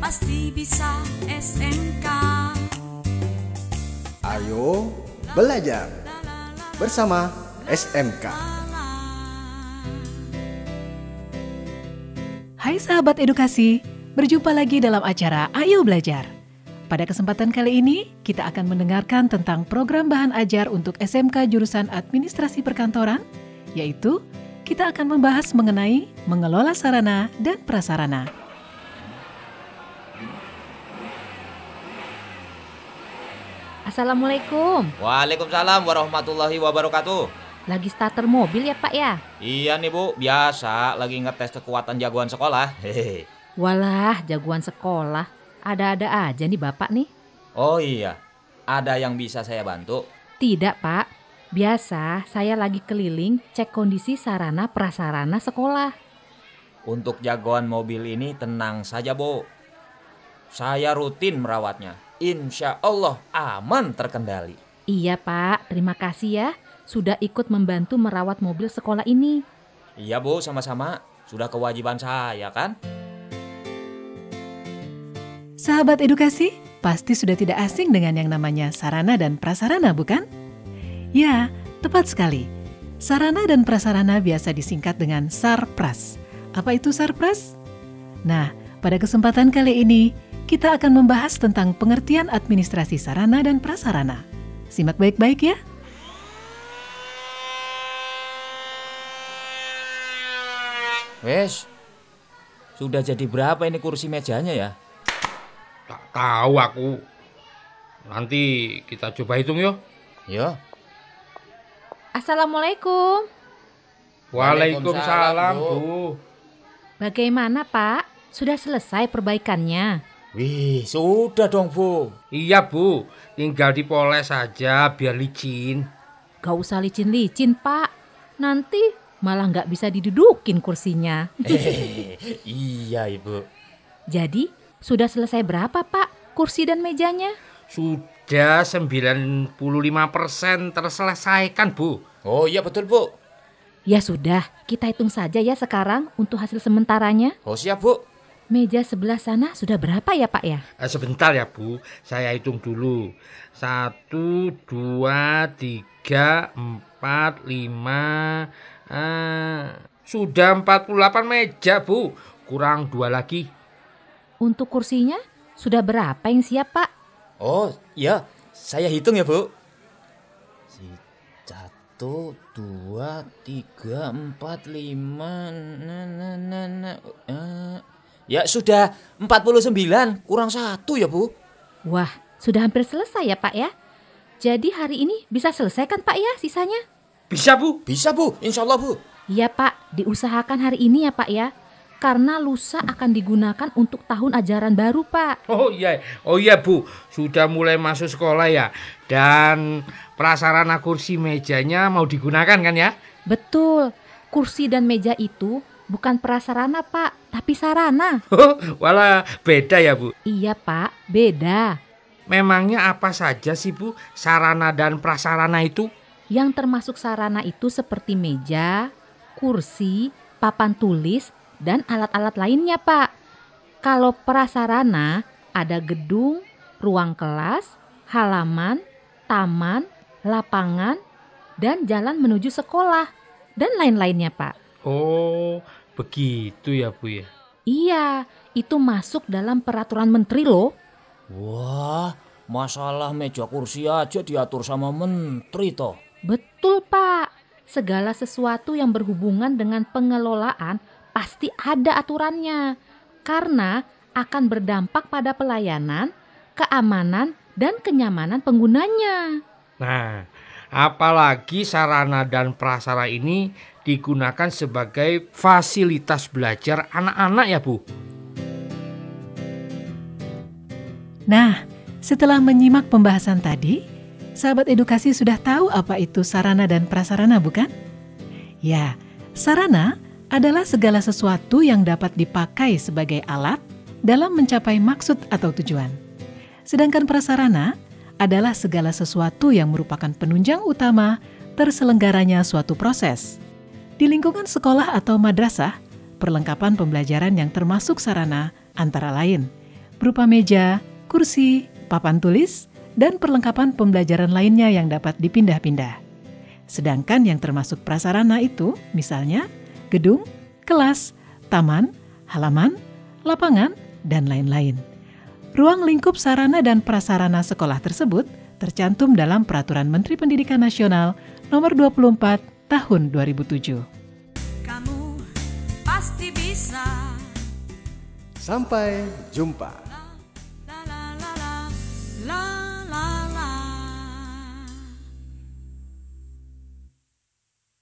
pasti bisa SMK. Ayo belajar bersama SMK. Hai sahabat edukasi, berjumpa lagi dalam acara Ayo Belajar. Pada kesempatan kali ini, kita akan mendengarkan tentang program bahan ajar untuk SMK jurusan Administrasi Perkantoran, yaitu kita akan membahas mengenai mengelola sarana dan prasarana. Assalamualaikum. Waalaikumsalam warahmatullahi wabarakatuh. Lagi starter mobil ya Pak ya? Iya nih Bu, biasa lagi ngetes kekuatan jagoan sekolah. Hehehe. Walah, jagoan sekolah. Ada-ada aja nih Bapak nih. Oh iya, ada yang bisa saya bantu? Tidak Pak. Biasa saya lagi keliling cek kondisi sarana prasarana sekolah. Untuk jagoan mobil ini tenang saja Bu. Saya rutin merawatnya. Insya Allah aman terkendali. Iya Pak, terima kasih ya. Sudah ikut membantu merawat mobil sekolah ini. Iya Bu, sama-sama. Sudah kewajiban saya kan? Sahabat edukasi, pasti sudah tidak asing dengan yang namanya sarana dan prasarana, bukan? Ya, tepat sekali. Sarana dan prasarana biasa disingkat dengan SARPRAS. Apa itu SARPRAS? Nah, pada kesempatan kali ini, kita akan membahas tentang pengertian administrasi sarana dan prasarana. Simak baik-baik ya. Wes, sudah jadi berapa ini kursi mejanya ya? Tak tahu aku. Nanti kita coba hitung yuk. Ya, Assalamualaikum. Waalaikumsalam, Waalaikumsalam, Bu. Bagaimana Pak? Sudah selesai perbaikannya? Wih, sudah dong Bu. Iya, Bu. Tinggal dipoles saja biar licin. Gak usah licin-licin Pak. Nanti malah nggak bisa didudukin kursinya. iya Ibu. Jadi, sudah selesai berapa Pak kursi dan mejanya? Sudah 95% terselesaikan, Bu. Oh iya betul Bu. Ya sudah, kita hitung saja ya sekarang untuk hasil sementaranya. Oh siap Bu. Meja sebelah sana sudah berapa ya Pak ya? Eh, sebentar ya, Bu. Saya hitung dulu. Satu, dua, tiga, empat, lima... eh, sudah 48 meja, Bu. Kurang dua lagi. Untuk kursinya sudah berapa yang siap Pak? Oh iya, saya hitung ya Bu. Satu, dua, tiga, empat, lima, nah, nah, nah, nah. Eh, ya sudah 49, kurang satu ya Bu. Wah, sudah hampir selesai ya Pak ya? Jadi hari ini bisa selesai kan Pak ya sisanya? Bisa, Bu? Bisa Bu, insya Allah Bu. Iya Pak, diusahakan hari ini ya Pak ya. Karena lusa akan digunakan untuk tahun ajaran baru Pak. Oh iya, oh iya Bu, sudah mulai masuk sekolah ya. Dan prasarana kursi mejanya mau digunakan kan ya? Betul, kursi dan meja itu bukan prasarana Pak, tapi sarana. Oh, walah beda ya Bu. Iya Pak, beda. Memangnya apa saja sih Bu sarana dan prasarana itu? Yang termasuk sarana itu seperti meja, kursi, papan tulis, dan alat-alat lainnya, Pak. Kalau prasarana ada gedung, ruang kelas, halaman, taman, lapangan, dan jalan menuju sekolah, dan lain-lainnya, Pak. Oh, begitu ya Bu ya. Iya, itu masuk dalam peraturan menteri loh. Wah, masalah meja kursi aja diatur sama menteri toh. Betul, Pak. Segala sesuatu yang berhubungan dengan pengelolaan pasti ada aturannya. Karena akan berdampak pada pelayanan, keamanan, dan kenyamanan penggunanya. Nah, apalagi sarana dan prasarana ini digunakan sebagai fasilitas belajar anak-anak ya Bu. Nah, setelah menyimak pembahasan tadi, sahabat edukasi sudah tahu apa itu sarana dan prasarana, bukan? Ya, sarana adalah segala sesuatu yang dapat dipakai sebagai alat dalam mencapai maksud atau tujuan. Sedangkan prasarana adalah segala sesuatu yang merupakan penunjang utama terselenggaranya suatu proses. Di lingkungan sekolah atau madrasah, perlengkapan pembelajaran yang termasuk sarana antara lain berupa meja, kursi, papan tulis, dan perlengkapan pembelajaran lainnya yang dapat dipindah-pindah. Sedangkan yang termasuk prasarana itu misalnya gedung, kelas, taman, halaman, lapangan, dan lain-lain. Ruang lingkup sarana dan prasarana sekolah tersebut tercantum dalam Peraturan Menteri Pendidikan Nasional Nomor 24 Tahun 2007. Kamu pasti bisa. Sampai jumpa. La la la la la.